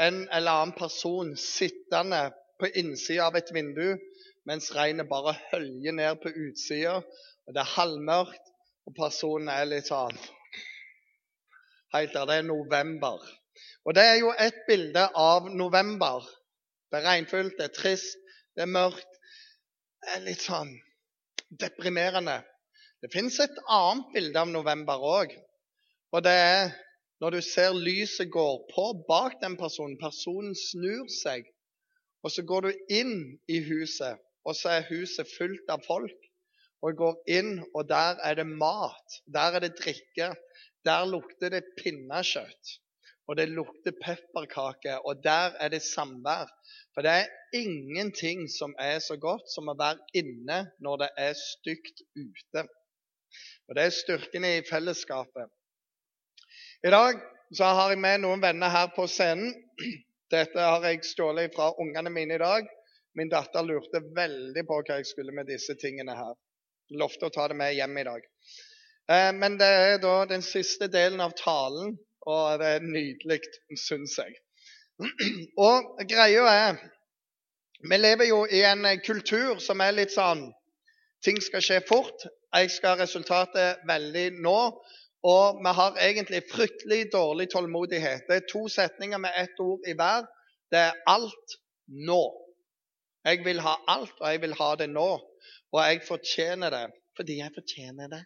en eller annen person sittende på innsida av et vindu mens regnet bare høljer ned på utsida, og det er halvmørkt, og personen er litt sånn Helt der. Det er november. Og det er jo et bilde av november. Det er regnfullt, det er trist, det er mørkt. Det er litt sånn deprimerende. Det fins et annet bilde av november òg. Og det er når du ser lyset går på bak den personen. Personen snur seg, og så går du inn i huset, og så er huset fullt av folk. Og går inn, og der er det mat, der er det drikke, der lukter det pinnekjøtt, og det lukter pepperkake, og der er det samvær. For det er ingenting som er så godt som å være inne når det er stygt ute. Og Det er styrken i fellesskapet. I dag så har jeg med noen venner her på scenen. Dette har jeg stjålet fra ungene mine i dag. Min datter lurte veldig på hva jeg skulle med disse tingene her. Lovte å ta det med hjem i dag. Eh, men det er da den siste delen av talen, og det er nydelig, syns jeg. Og greia er Vi lever jo i en kultur som er litt sånn Ting skal skje fort. Jeg skal ha resultatet veldig nå. Og vi har egentlig fryktelig dårlig tålmodighet. Det er to setninger med ett ord i hver. Det er alt nå. Jeg vil ha alt, og jeg vil ha det nå. Og jeg fortjener det fordi jeg fortjener det.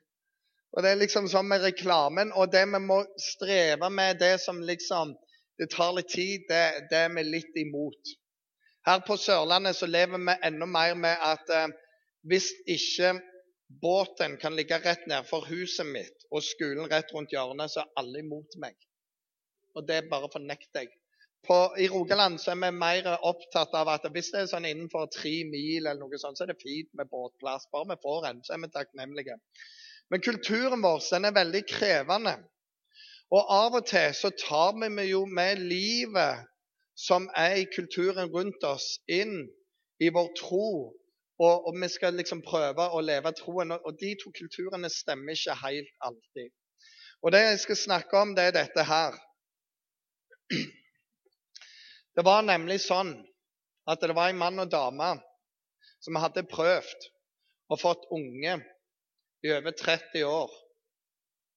Og Det er liksom sånn med reklamen. Og det vi må streve med, det som liksom det tar litt tid, det, det er vi litt imot. Her på Sørlandet så lever vi enda mer med at eh, hvis ikke båten kan ligge rett nedfor huset mitt og skolen rett rundt hjørnet, så er alle imot meg. Og det bare fornekter jeg. På, I Rogaland så er vi mer opptatt av at hvis det er sånn innenfor tre mil, eller noe sånt, så er det fint med båtplass. Bare vi får en, så er vi takknemlige. Men kulturen vår den er veldig krevende. Og av og til så tar vi jo med livet som er i kulturen rundt oss, inn i vår tro. Og, og vi skal liksom prøve å leve troen. Og de to kulturene stemmer ikke helt alltid. Og det jeg skal snakke om, det er dette her. Det var nemlig sånn at det var en mann og dame som hadde prøvd og fått unge i over 30 år.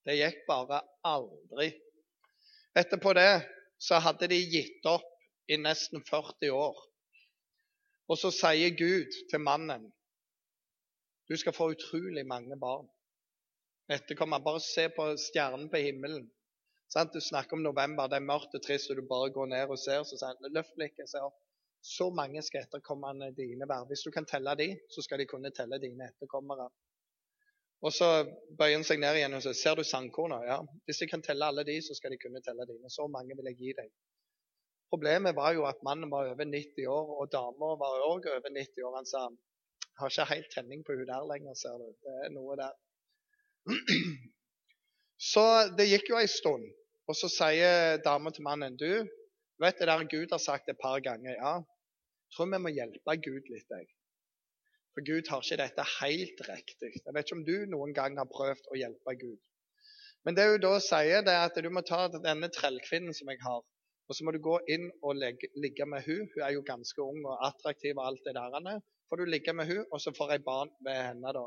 Det gikk bare aldri. Etterpå det så hadde de gitt opp i nesten 40 år. Og så sier Gud til mannen du skal få utrolig mange barn. Etterkommer. Bare se på stjernen på himmelen. Sant? Du snakker om november, det er mørkt og trist, og du bare går ned og ser. Så sier han løft blikket, opp. Så mange skal etterkommerne dine være. Hvis du kan telle de, så skal de kunne telle dine etterkommere. Og så bøyer han seg ned igjen og sier, 'Ser du sandkorna?' Ja. 'Hvis de kan telle alle de, så skal de kunne telle dine. Så mange vil jeg gi deg.' Problemet var jo at mannen var over 90 år, og dama var òg over 90 år. Han sa har ikke helt tenning på hun der lenger, ser du. Det er noe der. Så det gikk jo ei stund, og så sier dama til mannen du, vet det der Gud har sagt et par ganger. Ja, jeg tror vi må hjelpe Gud litt. jeg. For Gud har ikke dette helt riktig. Jeg vet ikke om du noen gang har prøvd å hjelpe Gud. Men det hun da sier, det er at du må ta denne trellkvinnen som jeg har, og så må du gå inn og legge, ligge med hun. Hun er jo ganske ung og attraktiv og alt det der. Får du ligge med hun, og så får jeg barn ved henne, da.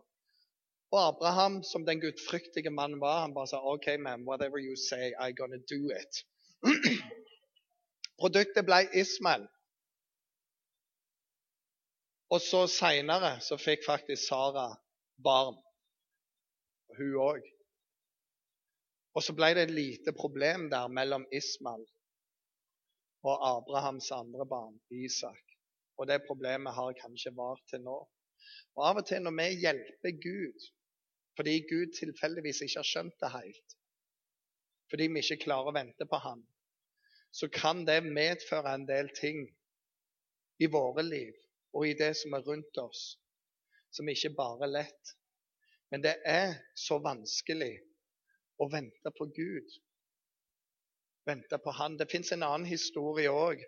Og Abraham, som den gudfryktige mannen var, han bare sa OK, man, whatever you say, I'm gonna do it. Produktet ble Ismael. Og så seinere så fikk faktisk Sara barn. Hun òg. Og så ble det et lite problem der mellom Ismael og Abrahams andre barn, Isak. Og det problemet har kanskje vart til nå. Og Av og til når vi hjelper Gud fordi Gud tilfeldigvis ikke har skjønt det helt, fordi vi ikke klarer å vente på ham, så kan det medføre en del ting i våre liv og i det som er rundt oss, som ikke bare er lett. Men det er så vanskelig å vente på Gud. Vente på Han. Det fins en annen historie òg,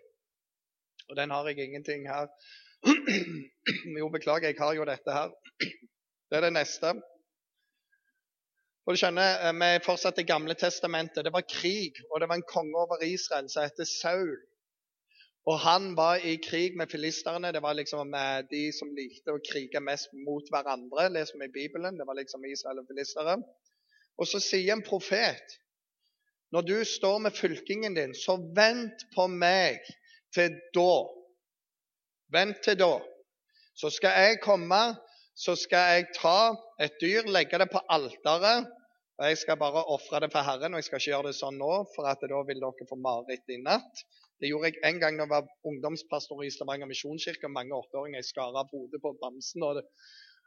og den har jeg ingenting her. Jo, beklager, jeg har jo dette her. Det er det neste. Og du skjønner, eh, Vi er fortsatt i Gamle testamentet. Det var krig, og det var en konge over Israel som heter Saul. Og han var i krig med filisterne. Det var liksom eh, de som likte å krige mest mot hverandre. leser vi i Bibelen. Det var liksom Israel og filistere. Og så sier en profet når du står med fylkingen din, så vent på meg til da. Vent til da. Så skal jeg komme, så skal jeg ta et dyr, legge det på alteret. Og jeg skal bare ofre det for Herren, og jeg skal ikke gjøre det sånn nå, for at da vil dere få mareritt i natt. Det gjorde jeg en gang da jeg var ungdomspastor i Stavanger misjonskirke. Mange åtteåringer i Skara bodde på Bamsen. og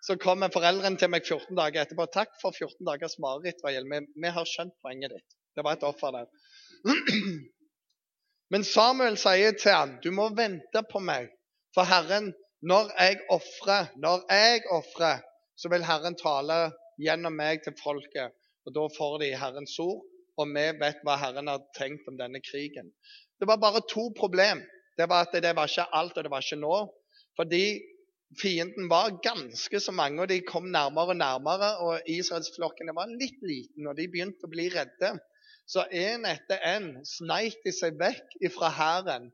så kommer foreldrene til meg 14 dager etterpå. 'Takk for 14 dagers mareritt. Vi, vi, har skjønt poenget ditt.' Det var et offer der. Men Samuel sier til ham, 'Du må vente på meg, for Herren, når jeg ofrer, når jeg ofrer, så vil Herren tale gjennom meg til folket.' Og da får de Herrens ord, og vi vet hva Herren har tenkt om denne krigen. Det var bare to problem. Det var at det var ikke alt, og det var ikke nå. Fordi Fienden var ganske så mange, og de kom nærmere og nærmere. Og israelsflokkene var litt liten, og de begynte å bli redde. Så en etter en sneik de seg vekk fra hæren.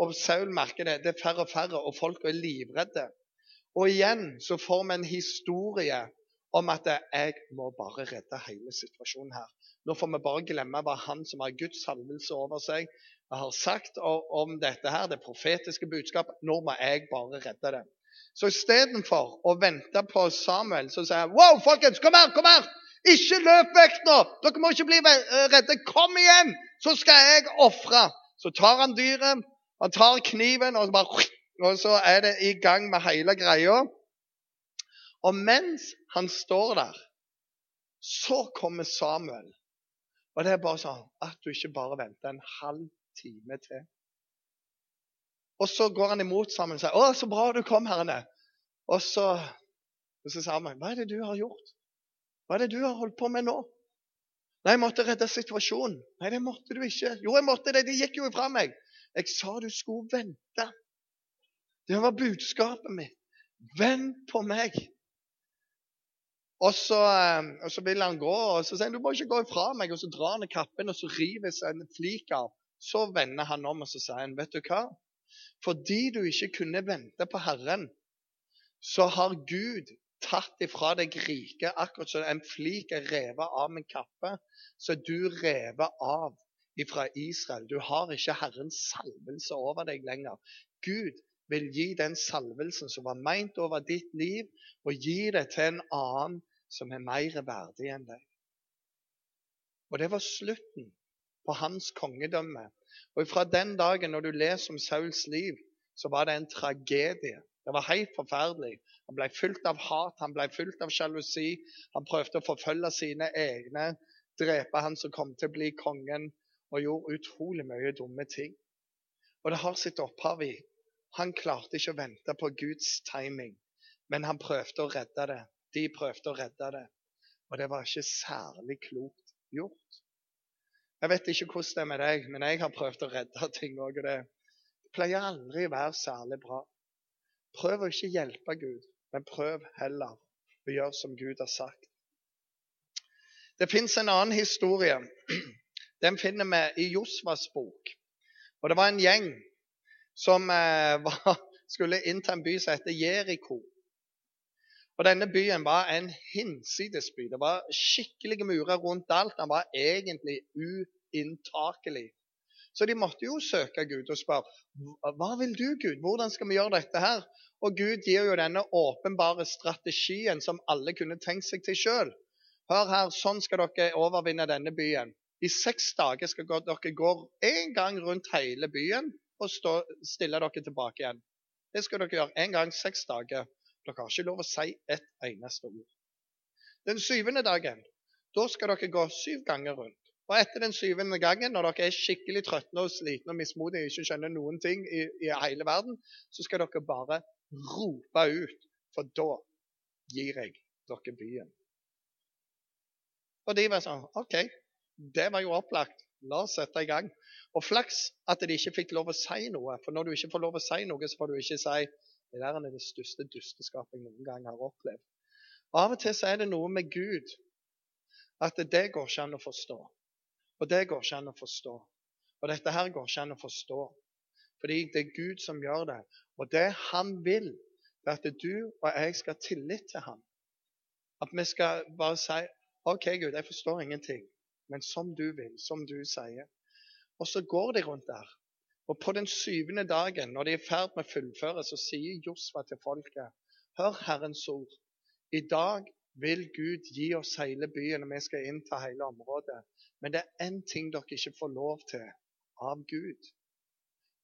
Og Saul merker det. Det er færre og færre, og folk er livredde. Og igjen så får vi en historie om at jeg må bare redde hele situasjonen her. Nå får vi bare glemme hva han som har Guds salvelse over seg, har sagt om dette her, det profetiske budskapet. Nå må jeg bare redde det. Så istedenfor å vente på Samuel, så sier han Wow, folkens, kom her! kom her! Ikke løp vekk nå! Dere må ikke bli eh, redde. Kom igjen, så skal jeg ofre. Så tar han dyret, han tar kniven, og så, bare, og så er det i gang med hele greia. Og mens han står der, så kommer Samuel. Og det er bare sånn at du ikke bare venter en halv time til. Og så går han imot sammen og sier 'Å, så bra du kom, herrene'. Og så, og så sa han 'Hva er det du har gjort? Hva er det du har holdt på med nå?' Nei, jeg måtte redde situasjonen. Nei, det måtte du ikke. Jo, jeg måtte det. Det gikk jo ifra meg. Jeg sa du skulle vente. Det var budskapet mitt. Vent på meg. Og så, eh, og så, vil han gå, og så sier han du må ikke gå ifra meg. Og så drar han i kappen, og så river seg en flik av. Så vender han om og så sier han, vet du hva? Fordi du ikke kunne vente på Herren, så har Gud tatt ifra deg riket, akkurat som en flik er revet av min kappe. Så er du revet av ifra Israel. Du har ikke Herrens salvelse over deg lenger. Gud vil gi den salvelsen som var meint over ditt liv, og gi det til en annen som er mer verdig enn deg. Og det var slutten på hans kongedømme. Og fra den dagen når du leser om Sauls liv, så var det en tragedie. Det var helt forferdelig. Han ble fylt av hat, han ble fylt av sjalusi. Han prøvde å forfølge sine egne, drepe han som kom til å bli kongen, og gjorde utrolig mye dumme ting. Og det har sitt opphav i Han klarte ikke å vente på Guds timing, men han prøvde å redde det. De prøvde å redde det. Og det var ikke særlig klokt gjort. Jeg vet ikke hvordan det er med deg, men jeg har prøvd å redde ting òg. Det pleier aldri å være særlig bra. Prøv å ikke hjelpe Gud, men prøv heller å gjøre som Gud har sagt. Det fins en annen historie. Den finner vi i Josvas bok. Og Det var en gjeng som eh, var, skulle til en by som heter Jeriko. Og Denne byen var en hinsides by. Det var skikkelige murer rundt alt. Den var egentlig uinntakelig. Så de måtte jo søke Gud og spørre hva vil du, Gud? Hvordan skal vi gjøre dette her? Og Gud gir jo denne åpenbare strategien som alle kunne tenkt seg til sjøl. Hør her, sånn skal dere overvinne denne byen. I seks dager skal dere gå en gang rundt hele byen og stå, stille dere tilbake igjen. Det skal dere gjøre en gang seks dager. Dere har ikke lov å si et eneste ord. Den syvende dagen da skal dere gå syv ganger rundt. Og etter den syvende gangen, når dere er skikkelig trøtte og slitne og mismodige og ikke skjønner noen ting i, i, hele verden, så skal dere bare rope ut, for da gir jeg dere byen. Og de var sånn OK, det var jo opplagt. La oss sette i gang. Og flaks at de ikke fikk lov å si noe. For når du ikke får lov å si noe, så får du ikke si det der er det største dusteskapet jeg noen gang har opplevd. Og Av og til så er det noe med Gud at det går ikke an å forstå. Og det går ikke an å forstå. Og dette her går ikke an å forstå. Fordi det er Gud som gjør det. Og det han vil, er at du og jeg skal ha tillit til ham. At vi skal bare si OK, Gud, jeg forstår ingenting, men som du vil, som du sier. Og så går de rundt der. Og på den syvende dagen, når de er i ferd med å fullføre, så sier Josfa til folket Hør Herrens ord. I dag vil Gud gi oss hele byen, og vi skal innta hele området. Men det er én ting dere ikke får lov til av Gud.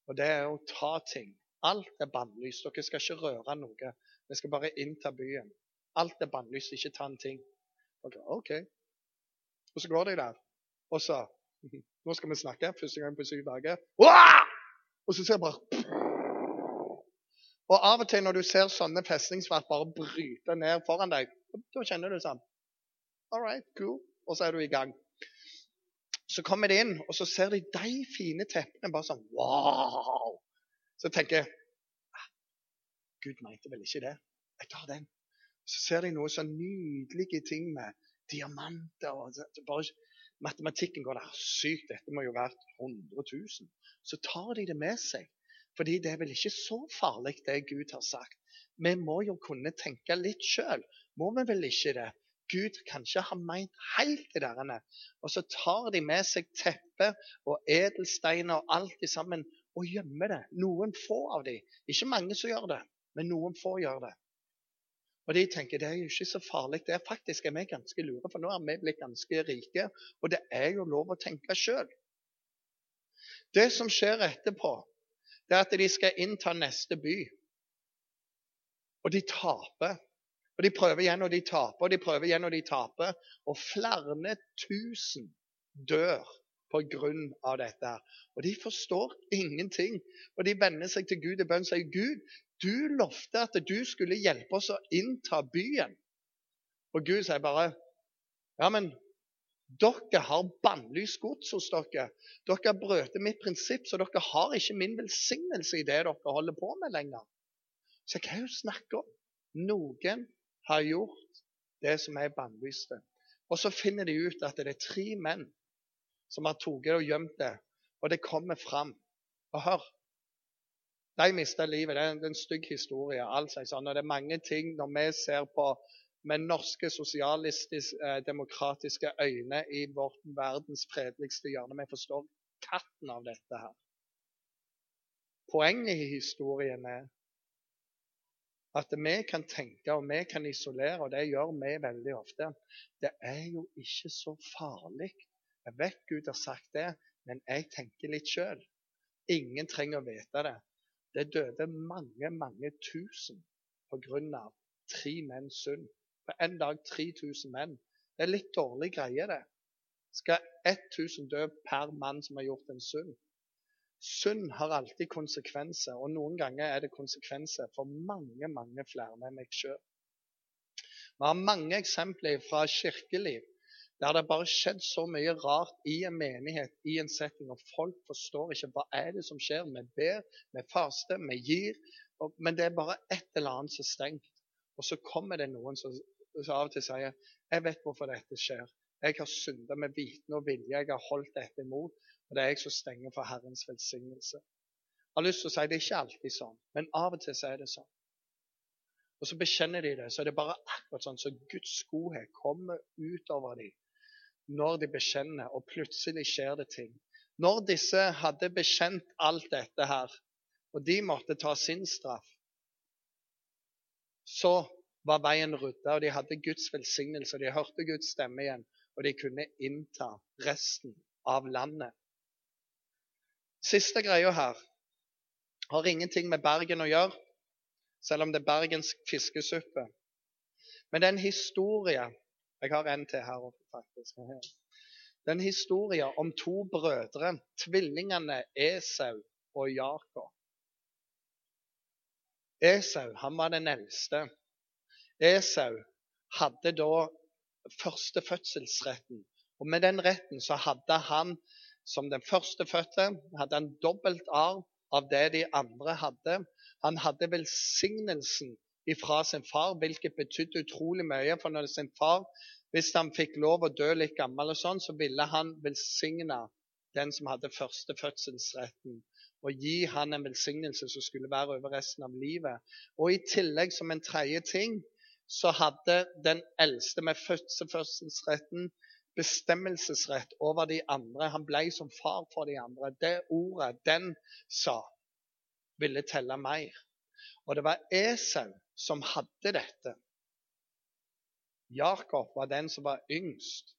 Og det er å ta ting. Alt er bannlyst. Dere skal ikke røre noe. Vi skal bare innta byen. Alt er bannlyst. Ikke ta en ting. Dere, OK. Og så går de der. Og så Nå skal vi snakke. Første gang på syv dager. Og så ser jeg bare Og av og til når du ser sånne festningsverk bare bryte ned foran deg, da kjenner du sånn All right, cool. Og så er du i gang. Så kommer de inn, og så ser de de fine teppene. Bare sånn Wow! Så tenker jeg ah, Gud mente vel ikke det. Jeg tar den. Så ser de noe så nydelige ting med diamanter. og bare Matematikken går der sykt. Dette må jo være 100 000. Så tar de det med seg. Fordi det er vel ikke så farlig, det Gud har sagt. Vi må jo kunne tenke litt sjøl. Må vi vel ikke det? Gud kanskje har meint helt det der. Og så tar de med seg teppe og edelsteiner og alt sammen og gjemmer det. Noen få av dem. Ikke mange som gjør det, men noen få gjør det. Og de tenker det er jo ikke så farlig. Det er faktisk er vi ganske lure, for nå er vi blitt ganske rike. Og det er jo lov å tenke sjøl. Det som skjer etterpå, det er at de skal innta neste by. Og de taper. Og de prøver igjen, og de taper, og de prøver igjen, og de taper. Og flere tusen dør på grunn av dette. Og de forstår ingenting. Og de vender seg til Gud i bønn og sier, 'Gud, du lovte at du skulle hjelpe oss å innta byen. Og Gud sier bare Ja, men dere har bannlyst gods hos dere. Dere har brutt mitt prinsipp, så dere har ikke min velsignelse i det dere holder på med lenger. Så hva er det hun snakker om? Noen har gjort det som er bannlyste. Og så finner de ut at det er tre menn som har tatt og gjemt det. Og det kommer fram. Og hør, de mista livet. Det er en stygg historie. alt sånn. Og det er mange ting når vi ser på med norske sosialistiske, eh, øyne i vårt verdens fredeligste hjørne. Vi forstår katten av dette her. Poenget i historien er at vi kan tenke og vi kan isolere, og det gjør vi veldig ofte. Det er jo ikke så farlig. Jeg vet Gud har sagt det, men jeg tenker litt sjøl. Ingen trenger å vite det. Det døde mange, mange tusen pga. tre menns synd. På en dag 3000 menn. Det er litt dårlig greie, det. Skal 1000 dø per mann som har gjort en synd? Synd har alltid konsekvenser, og noen ganger er det konsekvenser for mange, mange flere enn meg sjøl. Vi har mange eksempler fra kirkeliv der det bare skjedd så mye rart i en menighet, i en setting, og folk forstår ikke hva er det som skjer. Vi ber, vi faster, vi gir, og, men det er bare et eller annet som er stengt. Og så kommer det noen som, som av og til sier jeg vet hvorfor dette skjer. Jeg har synda med viten og vilje, jeg har holdt dette imot, og det er jeg som stenger for Herrens velsignelse. Jeg har lyst til å si det er ikke alltid sånn, men av og til så er det sånn. Og så bekjenner de det, så er det bare akkurat sånn så Guds godhet kommer utover dem når de bekjenner, og plutselig skjer det ting. Når disse hadde bekjent alt dette her, og de måtte ta sin straff, så var veien rydda, og de hadde Guds velsignelse, og de hørte Guds stemme igjen, og de kunne innta resten av landet. Siste greia her har ingenting med Bergen å gjøre, selv om det er bergensk fiskesuppe. Men det er en historie jeg har en til her oppe, faktisk. Det er en historie om to brødre, tvillingene Esau og Jakob. Esau han var den eldste. Esau hadde da første fødselsretten. Og med den retten så hadde han som den førstefødte hadde han dobbelt arv av det de andre hadde. Han hadde velsignelsen ifra sin far, hvilket betydde utrolig mye. For når sin far, hvis han fikk lov å dø litt gammel, og sånn, så ville han velsigne den som hadde førstefødselsretten. og gi han en velsignelse som skulle være over resten av livet. Og i tillegg, som en tredje ting, så hadde den eldste med fødselsretten bestemmelsesrett over de andre. Han ble som far for de andre. Det ordet den sa, ville telle mer. Og det var Esau som hadde dette. Jakob var den som var yngst.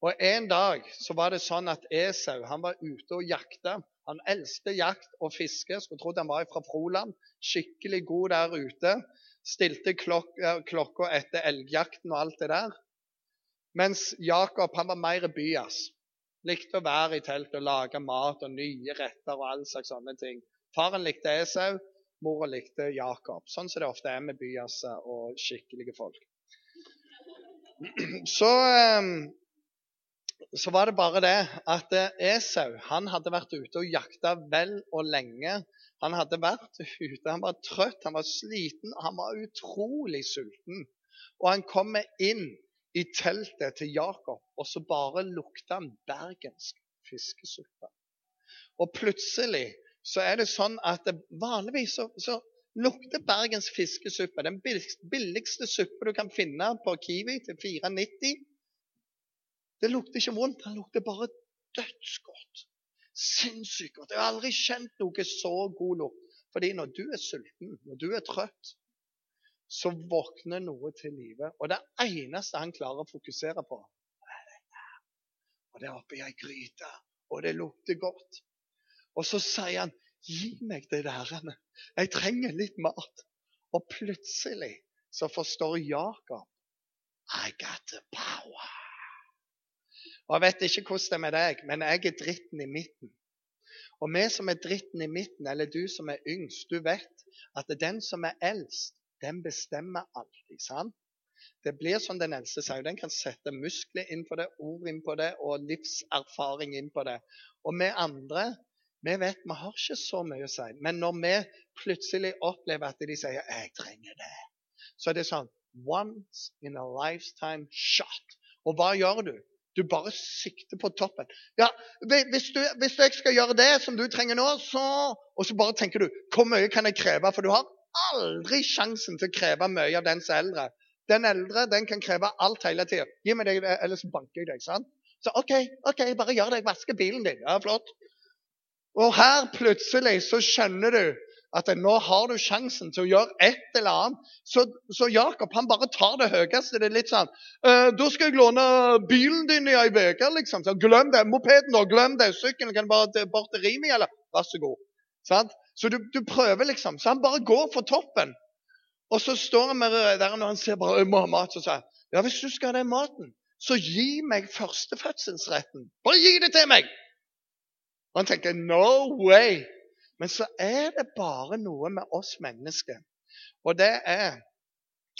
Og En dag så var det sånn at Esau han var ute og jakta. Han elsket jakt og fiske. Skulle trodd han var fra Froland. Skikkelig god der ute. Stilte klokka, klokka etter elgjakten og alt det der. Mens Jakob han var mer byas. Likte å være i telt og lage mat og nye retter og all slags sånne ting. Faren likte Esau, mora likte Jakob. Sånn som det ofte er med byas og skikkelige folk. Så ehm, så var det bare det at eh, Esau han hadde vært ute og jakta vel og lenge. Han hadde vært ute, han var trøtt, han var sliten, han var utrolig sulten. Og han kommer inn i teltet til Jakob, og så bare lukta han bergensk fiskesuppe. Og plutselig så er det sånn at vanligvis så, så lukter bergensk fiskesuppe, den billigste suppe du kan finne på Kiwi til 4,90 det lukter ikke vondt, den lukter bare dødsgodt. Sinnssykt godt. Jeg har aldri kjent noe så god lukt. Fordi når du er sulten, når du er trøtt, så våkner noe til live. Og det eneste han klarer å fokusere på, er. Og det er oppi ei gryte, og det lukter godt. Og så sier han, 'Gi meg det der. Jeg trenger litt mat.' Og plutselig så forstår Jakob I got the power. Og Jeg vet ikke hvordan det er med deg, men jeg er dritten i midten. Og vi som er dritten i midten, eller du som er yngst, du vet at den som er eldst, den bestemmer alltid. sant? Det blir som den eldste sier. Den kan sette muskler inn på det, ord inn på det og livserfaring inn på det. Og vi andre vi vet vi har ikke så mye å si. Men når vi plutselig opplever at de sier 'jeg trenger det', så er det sånn Once in a lifetime shot. Og hva gjør du? Du bare sikter på toppen. Ja, hvis, du, hvis jeg skal gjøre det som du trenger nå, så Og så bare tenker du hvor mye kan jeg kreve? For du har aldri sjansen til å kreve mye av den som er eldre. Den eldre den kan kreve alt hele tida. Gi meg det, ellers banker jeg deg. sant? Så OK, ok, bare gjør det. Jeg vasker bilen din. Ja, flott. Og her plutselig så skjønner du at nå har du sjansen til å gjøre et eller annet. Så, så Jakob han bare tar det høyeste. Det er litt sånn eh, 'Da skal jeg låne bilen din i ei uke.' Liksom. Så, 'Glem det. Mopeden, da. Glem det. Sykkelen kan bare bort til Rimi, eller?' Vær så god. Sant? Så du, du, prøver, liksom. Så han bare går for toppen. Og så står han der når han ser bare 'Jeg må ha mat', så sier 'Ja, hvis du skal ha den maten, så gi meg førstefødselsretten. Bare gi det til meg!' Og han tenker 'No way'. Men så er det bare noe med oss mennesker. Og det er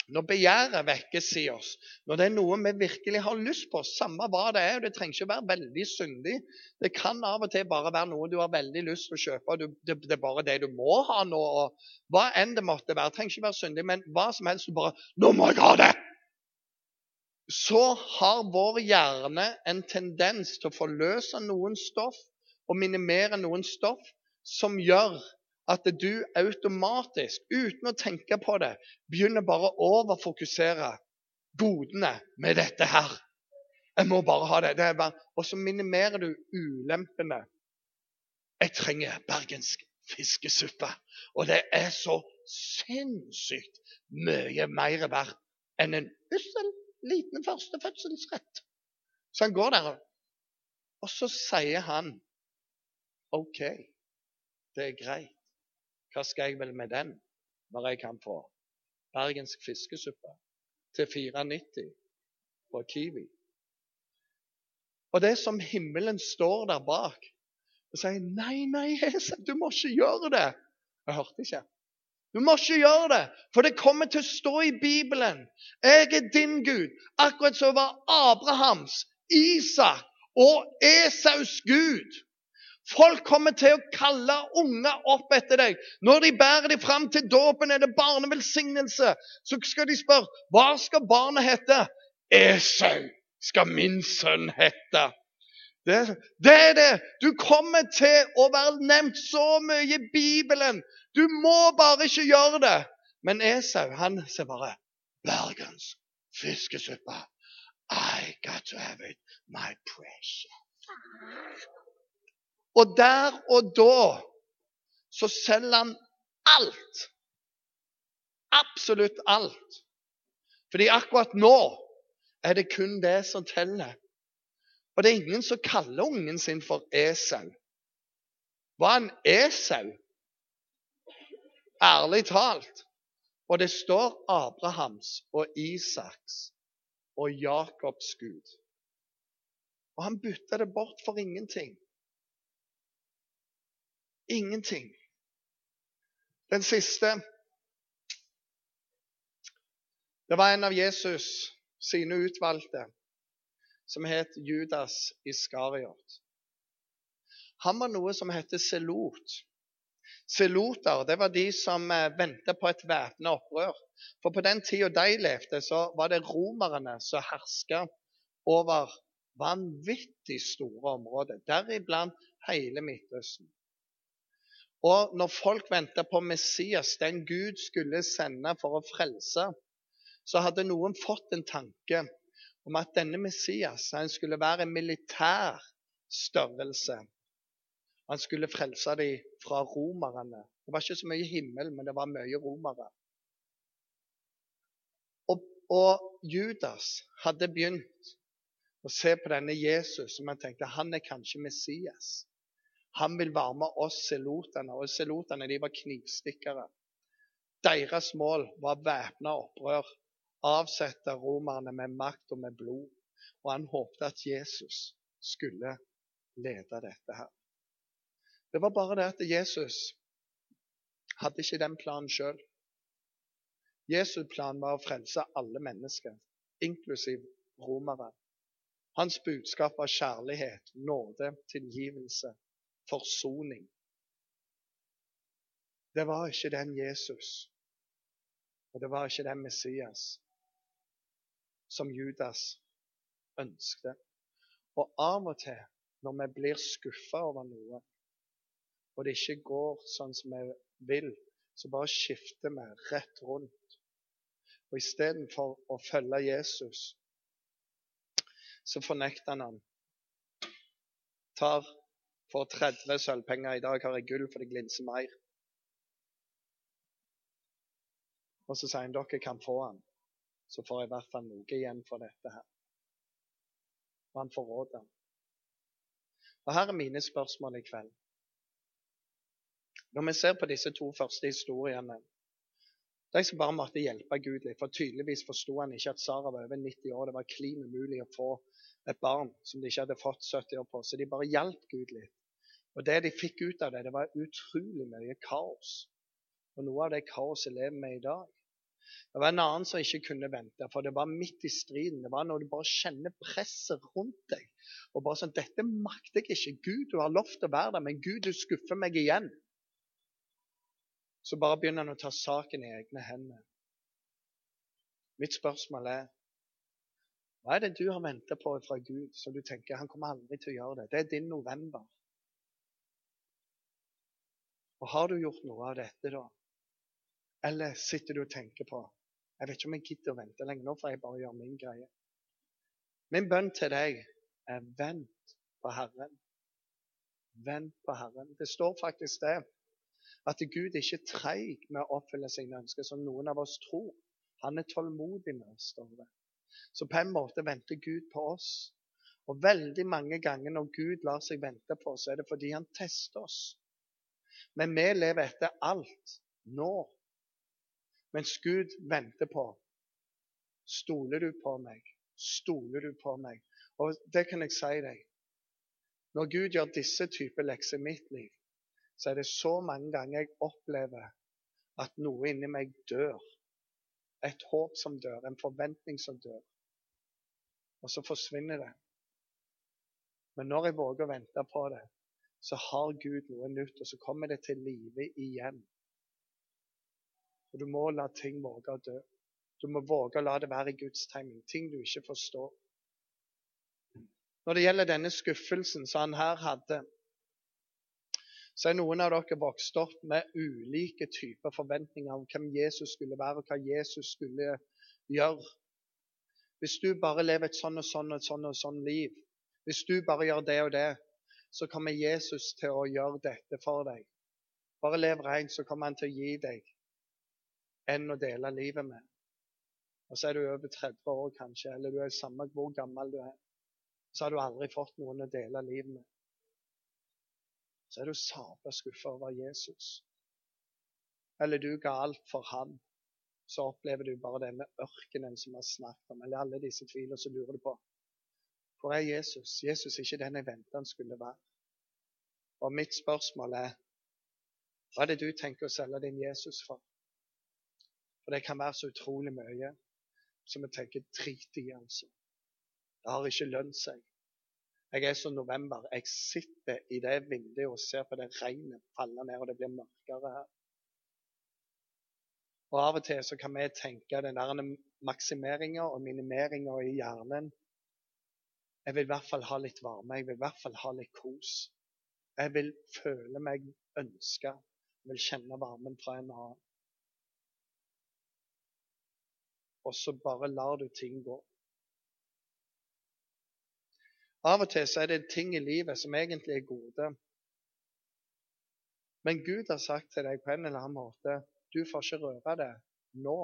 når begjæret vekkes i oss, når det er noe vi virkelig har lyst på, samme hva det er, og det trenger ikke å være veldig syndig. Det kan av og til bare være noe du har veldig lyst til å kjøpe, og det, er bare det du må ha nå. og Hva enn det måtte være. Det trenger ikke være syndig, men hva som helst du bare 'Nå må jeg ha det!' Så har vår hjerne en tendens til å forløse noen stoff og minimere noen stoff som gjør at du automatisk, uten å tenke på det, begynner bare å overfokusere godene med dette her. Jeg må bare ha det. det bare, og så minimerer du ulempene. Jeg trenger bergensk fiskesuppe. Og det er så sinnssykt mye mer verdt enn en ussel liten førstefødselsrett. Så han går der, og så sier han OK. Det er greit. Hva skal jeg vel med den når jeg kan få bergensk fiskesuppe til 4,90 på Kiwi? Og det er som himmelen står der bak og sier nei, nei, Esau, du må ikke gjøre det. Jeg hørte ikke. Du må ikke gjøre det, for det kommer til å stå i Bibelen. Jeg er din Gud, akkurat som var Abrahams, Isak og Esaus Gud. Folk kommer til å kalle unger opp etter deg. Når de bærer dem fram til dåpen, er det barnevelsignelse. Så skal de spørre hva skal barnet hete. Esau skal min sønn hete. Det, det er det! Du kommer til å være nevnt så mye i Bibelen. Du må bare ikke gjøre det. Men Esau han ser bare Bergens fiskesuppe. I got to have it, my precious. Og der og da så selger han alt. Absolutt alt. Fordi akkurat nå er det kun det som teller. Og det er ingen som kaller ungen sin for esel. Var han esel? Ærlig talt. Og det står Abrahams og Isaks og Jakobs Gud. Og han bytta det bort for ingenting. Ingenting. Den siste Det var en av Jesus sine utvalgte som het Judas Iskariot. Han var noe som het selot. Seloter det var de som eh, ventet på et væpna opprør. For på den tida de levde, så var det romerne som herska over vanvittig store områder, deriblant hele Midtøsten. Og når folk venta på Messias, den Gud skulle sende for å frelse, så hadde noen fått en tanke om at denne Messias han skulle være en militær størrelse. Han skulle frelse dem fra romerne. Det var ikke så mye himmel, men det var mye romere. Og, og Judas hadde begynt å se på denne Jesus som han tenkte han er kanskje Messias. Han vil være med oss selotene, og selotene de var knivstikkere. Deres mål var væpna opprør avsette romerne med makt og med blod. Og han håpte at Jesus skulle lede dette her. Det var bare det at Jesus hadde ikke den planen sjøl. Jesu plan var å frelse alle mennesker, inklusiv romere. Hans budskap var kjærlighet, nåde, tilgivelse, forsoning. Det var ikke den Jesus, og det var ikke den Messias som Judas ønskte. Og av og til, når vi blir skuffa over noe, og det ikke går sånn som vi vil, så bare skifter vi rett rundt. Og istedenfor å følge Jesus, så fornekter han han. Tar for 30 sølvpenger. I dag har jeg gull, for det glinser mer. Og så sier han dere kan få han så får jeg i hvert fall noe igjen for dette her. Og han forråder. Og her er mine spørsmål i kveld. Når vi ser på disse to første historiene De som bare måtte hjelpe Gud litt, for tydeligvis forsto han ikke at Sara var over 90 år. Det var klin umulig å få et barn som de ikke hadde fått 70 år på. Så de bare hjalp Gud litt. Og det de fikk ut av det, det var utrolig mye kaos. Og noe av det kaoset lever vi i dag. Det var en annen som ikke kunne vente, for det var midt i striden. Det var når du bare kjenner presset rundt deg. Og bare sånn 'Dette makter jeg ikke. Gud, du har lovt å være der, men Gud, du skuffer meg igjen.' Så bare begynner han å ta saken i egne hender. Mitt spørsmål er hva er det du har venta på fra Gud, som du tenker han kommer aldri til å gjøre det? Det er din november. Og har du gjort noe av dette, da? Eller sitter du og tenker på jeg vet ikke om jeg gidder å vente lenger. Nå får jeg bare gjøre min greie. Min bønn til deg er vent på Herren. Vent på Herren. Det står faktisk det at Gud ikke er treig med å oppfylle sine ønsker, som noen av oss tror. Han er tålmodig med oss, står det. Så på en måte venter Gud på oss. Og veldig mange ganger når Gud lar seg vente på oss, er det fordi han tester oss. Men vi lever etter alt nå. Mens Gud venter på Stoler du på meg? Stoler du på meg? Og det kan jeg si deg. Når Gud gjør disse typer lekser i mitt liv, så er det så mange ganger jeg opplever at noe inni meg dør. Et håp som dør, en forventning som dør. Og så forsvinner det. Men når jeg våger å vente på det, så har Gud noe nytt, og så kommer det til live igjen. Og du må la ting våge å dø. Du må våge å la det være i Guds timing. Ting du ikke forstår. Når det gjelder denne skuffelsen som han her hadde, så er noen av dere vokst opp med ulike typer forventninger om hvem Jesus skulle være, og hva Jesus skulle gjøre. Hvis du bare lever et sånn og sånn og sånn og sånn liv, hvis du bare gjør det og det, så kommer Jesus til å gjøre dette for deg. Bare lev rent, så kommer han til å gi deg en å dele livet med. Og så er du over 30 år kanskje, eller du er samme hvor gammel du er så har du aldri fått noen å dele livet med. Så er du sabla skuffa over Jesus. Eller du ga alt for han. Så opplever du bare denne ørkenen som vi har snakket om, eller alle disse tvilene som lurer du på hvor er Jesus? Jesus er ikke den jeg venta han skulle være. Og mitt spørsmål er hva er det du tenker å selge din Jesus for? For det kan være så utrolig mye som vi tenker drit i, altså. Det har ikke lønt seg. Jeg er som november. Jeg sitter i det vinduet og ser på det regnet falle ned, og det blir mørkere her. Og Av og til så kan vi tenke den der maksimeringa og minimeringa i hjernen. Jeg vil i hvert fall ha litt varme, jeg vil i hvert fall ha litt kos. Jeg vil føle meg ønska. Jeg vil kjenne varmen fra en annen. Og så bare lar du ting gå. Av og til så er det ting i livet som egentlig er gode. Men Gud har sagt til deg på en eller annen måte du får ikke røre det nå.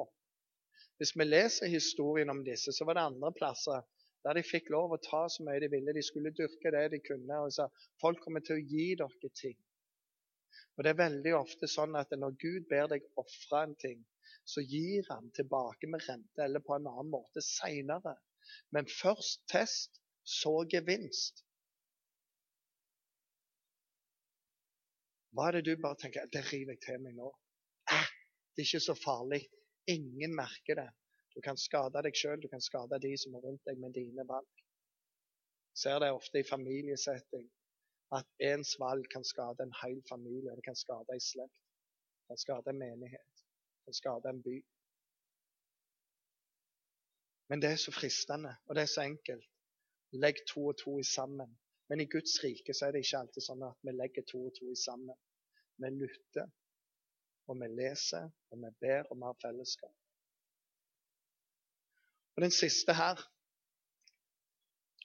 Hvis vi leser historien om disse, så var det andre plasser der de fikk lov å ta så mye de ville. De skulle dyrke det de kunne. og sa folk kommer til å gi dere ting. Og Det er veldig ofte sånn at når Gud ber deg ofre en ting, så gir han tilbake med rente eller på en annen måte seinere. Men først test, så gevinst. Hva er det du bare tenker det river jeg til meg nå? Eh, det er ikke så farlig. Ingen merker det. Du kan skade deg sjøl, du kan skade de som er rundt deg med dine valg. Ser det ofte i familiesetting at ens valg kan skade en hel familie. Det kan skade en slekt, det kan skade en menighet, det kan skade en by. Men det er så fristende, og det er så enkelt. Legg to og to i sammen. Men i Guds rike så er det ikke alltid sånn at vi legger to og to i sammen. Vi lytter, og vi leser, og vi ber, og vi har fellesskap. Og Den siste her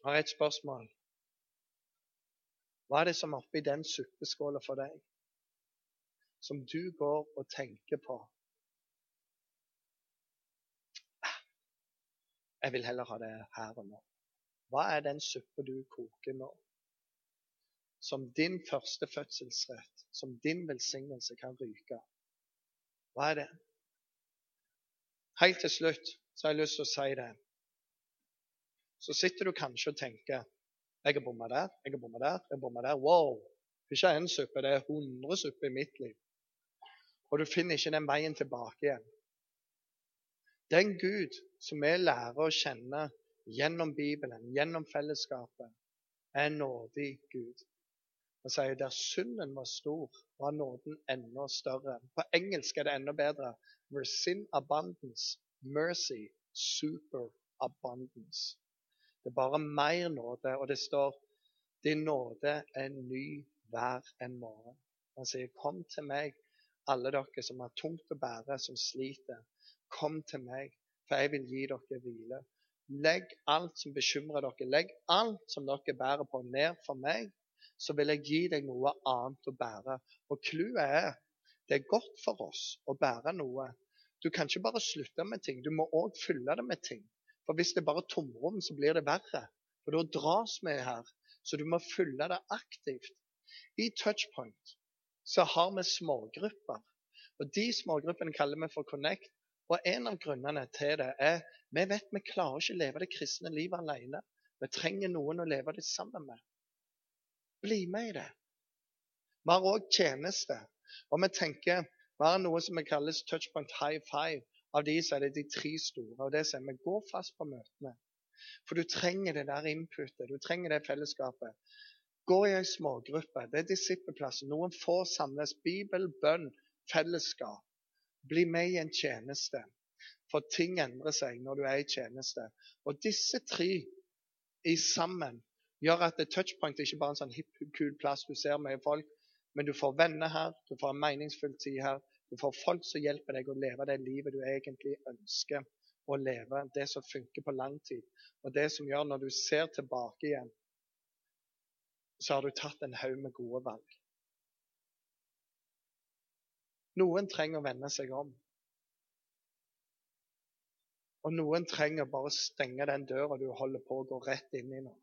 har et spørsmål. Hva er det som er oppi den suppeskåla for deg, som du går og tenker på? Jeg vil heller ha det her og nå. Hva er den suppa du koker nå? Som din første fødselsrett, som din velsignelse kan ryke. Hva er det? Helt til slutt så har jeg lyst til å si det. Så sitter du kanskje og tenker jeg har bomma der, jeg har bomma der, jeg har bomma der. Wow! Ikke én suppe, det er 100 supper i mitt liv. Og du finner ikke den veien tilbake igjen. Den Gud som vi lærer å kjenne gjennom Bibelen, gjennom fellesskapet, er en nådig Gud. Han sier der synden var stor, var nåden enda større. På engelsk er det enda bedre. Where sin abundance, mercy, super abundance. Det er bare mer nåde, og det står din nåde er ny hver en morgen. Han sier, 'Kom til meg, alle dere som har tungt å bære, som sliter. Kom til meg, for jeg vil gi dere hvile.' Legg alt som bekymrer dere, legg alt som dere bærer på, ned for meg, så vil jeg gi deg noe annet å bære. Og clouet er det er godt for oss å bære noe. Du kan ikke bare slutte med ting, du må òg fylle det med ting. For hvis det er bare tomrom, så blir det verre. For da dras vi her. Så du må fylle det aktivt. I Touchpoint så har vi smågrupper. Og De smågruppene kaller vi for Connect. Og En av grunnene til det er vi vet vi klarer ikke å leve det kristne livet alene. Vi trenger noen å leve det sammen med. Bli med i det. Vi har òg tjeneste. Og vi tenker vi har noe som kalles touchpoint high five. Av de så er det de tre store. Og det sier vi gå fast på møtene. For du trenger det der inputet. Du trenger det fellesskapet. Gå i ei smågruppe. Det er disippelplasser. Noen få samles. Bibel, bønn, fellesskap. Bli med i en tjeneste. For ting endrer seg når du er i tjeneste. Og disse tre i sammen Gjør at touchpoint ikke bare er en sånn hipp, kul plass du ser mye folk, men du får venner her, du får en meningsfull tid her. Du får folk som hjelper deg å leve det livet du egentlig ønsker å leve. Det som funker på lang tid. Og det som gjør når du ser tilbake igjen, så har du tatt en haug med gode valg. Noen trenger å vende seg om. Og noen trenger bare å stenge den døra du holder på å gå rett inn i nå.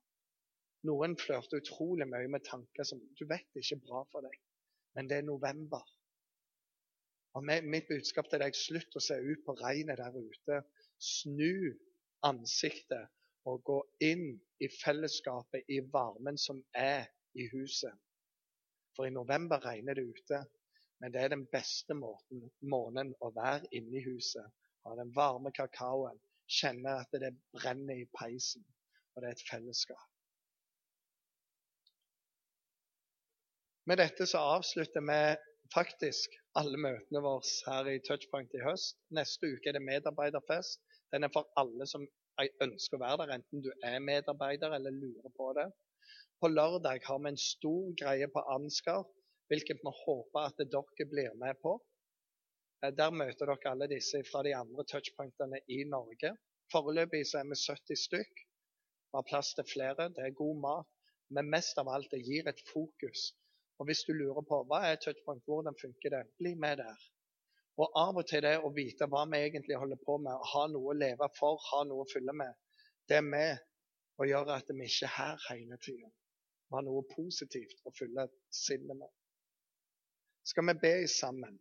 Noen flørter utrolig mye med tanker som du vet ikke er bra for deg. Men det er november. Og Mitt budskap til deg slutt å se ut på regnet der ute. Snu ansiktet og gå inn i fellesskapet, i varmen som er i huset. For i november regner det ute, men det er den beste måten, måneden å være inne i huset. Ha den varme kakaoen, kjenne at det brenner i peisen, og det er et fellesskap. Med dette så avslutter vi faktisk alle møtene våre her i Touchpoint i høst. Neste uke er det medarbeiderfest. Den er for alle som ønsker å være der, enten du er medarbeider eller lurer på det. På lørdag har vi en stor greie på Ansgar, hvilket vi håper at dere blir med på. Eh, der møter dere alle disse fra de andre touchpointene i Norge. Foreløpig så er vi 70 stykk. Vi har plass til flere. Det er god mat. Men mest av alt, det gir et fokus. Og hvis du lurer på hva er touchpoint, hvordan funker det, bli med der. Og av og til det å vite hva vi egentlig holder på med, ha noe å leve for, ha noe å fylle med, det er med å gjøre at vi ikke er her hele tida. Vi har noe positivt å fylle sinnet med. Skal vi be sammen?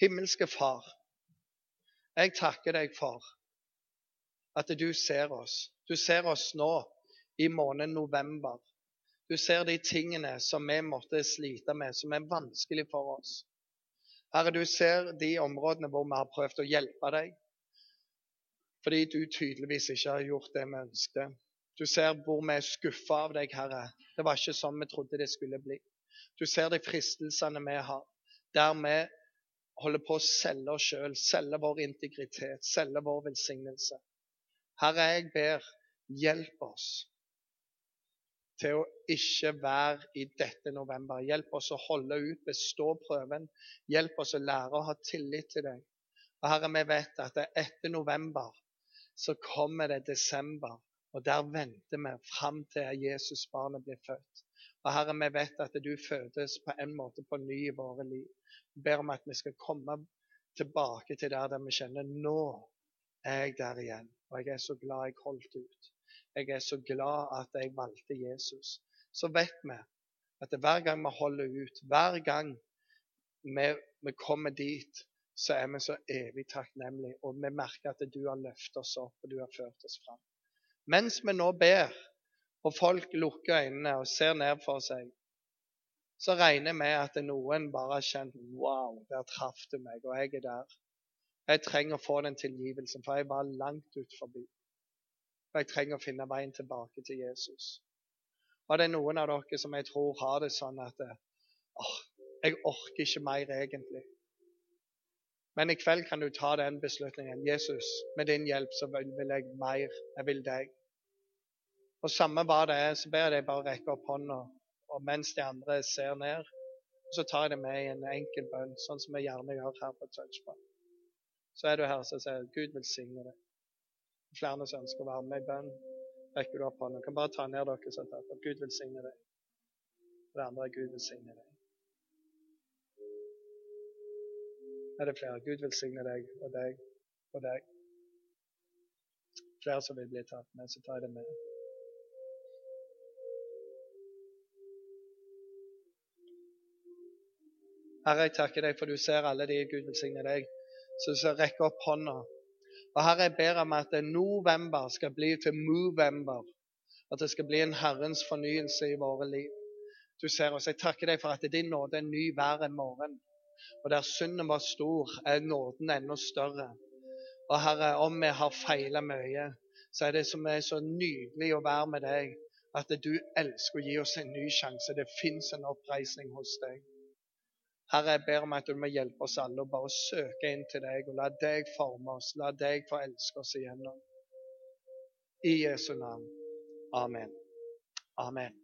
Himmelske Far, jeg takker deg for at du ser oss. Du ser oss nå i måneden november. Du ser de tingene som vi måtte slite med, som er vanskelig for oss. Herre, du ser de områdene hvor vi har prøvd å hjelpe deg, fordi du tydeligvis ikke har gjort det vi ønsket. Du ser hvor vi er skuffa av deg, Herre. Det var ikke sånn vi trodde det skulle bli. Du ser de fristelsene vi har, der vi holder på å selge oss sjøl, selge vår integritet, selge vår velsignelse. Herre, jeg ber, hjelp oss til å ikke være i dette november. Hjelp oss å holde ut, bestå prøven. Hjelp oss å lære å ha tillit til deg. Og Herre, vi vet at etter november så kommer det desember, og der venter vi fram til Jesusbarnet blir født. Og Herre, vi vet at du fødes på en måte på ny i våre liv. Vi ber om at vi skal komme tilbake til der, der vi kjenner nå er jeg der igjen. Og jeg er så glad jeg holdt ut. Jeg er så glad at jeg valgte Jesus. Så vet vi at hver gang vi holder ut, hver gang vi, vi kommer dit, så er vi så evig takknemlige. Og vi merker at du har løftet oss opp, og du har ført oss fram. Mens vi nå ber, og folk lukker øynene og ser ned for seg, så regner jeg med at noen bare har kjent Wow, der traff du meg, og jeg er der. Jeg trenger å få den tilgivelsen, for jeg var langt ut forbi. Og jeg trenger å finne veien tilbake til Jesus. Og det er noen av dere som jeg tror har det sånn at åh, jeg orker ikke mer egentlig. Men i kveld kan du ta den beslutningen. Jesus, med din hjelp så vil jeg mer. Jeg vil deg. Og samme hva det er, så ber jeg deg bare rekke opp hånda. Og mens de andre ser ned, så tar jeg det med i en enkel bønn, sånn som vi gjerne gjør her på Touchpoint. Så er du her så sier Gud velsigne deg. Flere som ønsker å være med i bønn, rekker du opp hånden. Du kan bare ta ned dere sånn at Gud velsigne deg. Og det andre er Gud velsigne deg. Er det flere? Gud velsigne deg og deg og deg. Flere som vil bli tatt med, så tar jeg det med. Herre, jeg takker deg for du ser alle de Gud velsigne deg, så så rekk opp hånda og Herre, jeg ber om at november skal bli til movember. At det skal bli en Herrens fornyelse i våre liv. Du ser oss. Jeg takker deg for at din nåde er ny hver en morgen. Og der synden var stor, er nåden enda større. Og Herre, om vi har feila mye, så er det som er så nydelig å være med deg, at du elsker å gi oss en ny sjanse. Det fins en oppreisning hos deg. Herre, jeg ber om at du må hjelpe oss alle å bare søke inn til deg og la deg forme oss. La deg få elske oss igjennom. I Jesu navn. Amen. Amen.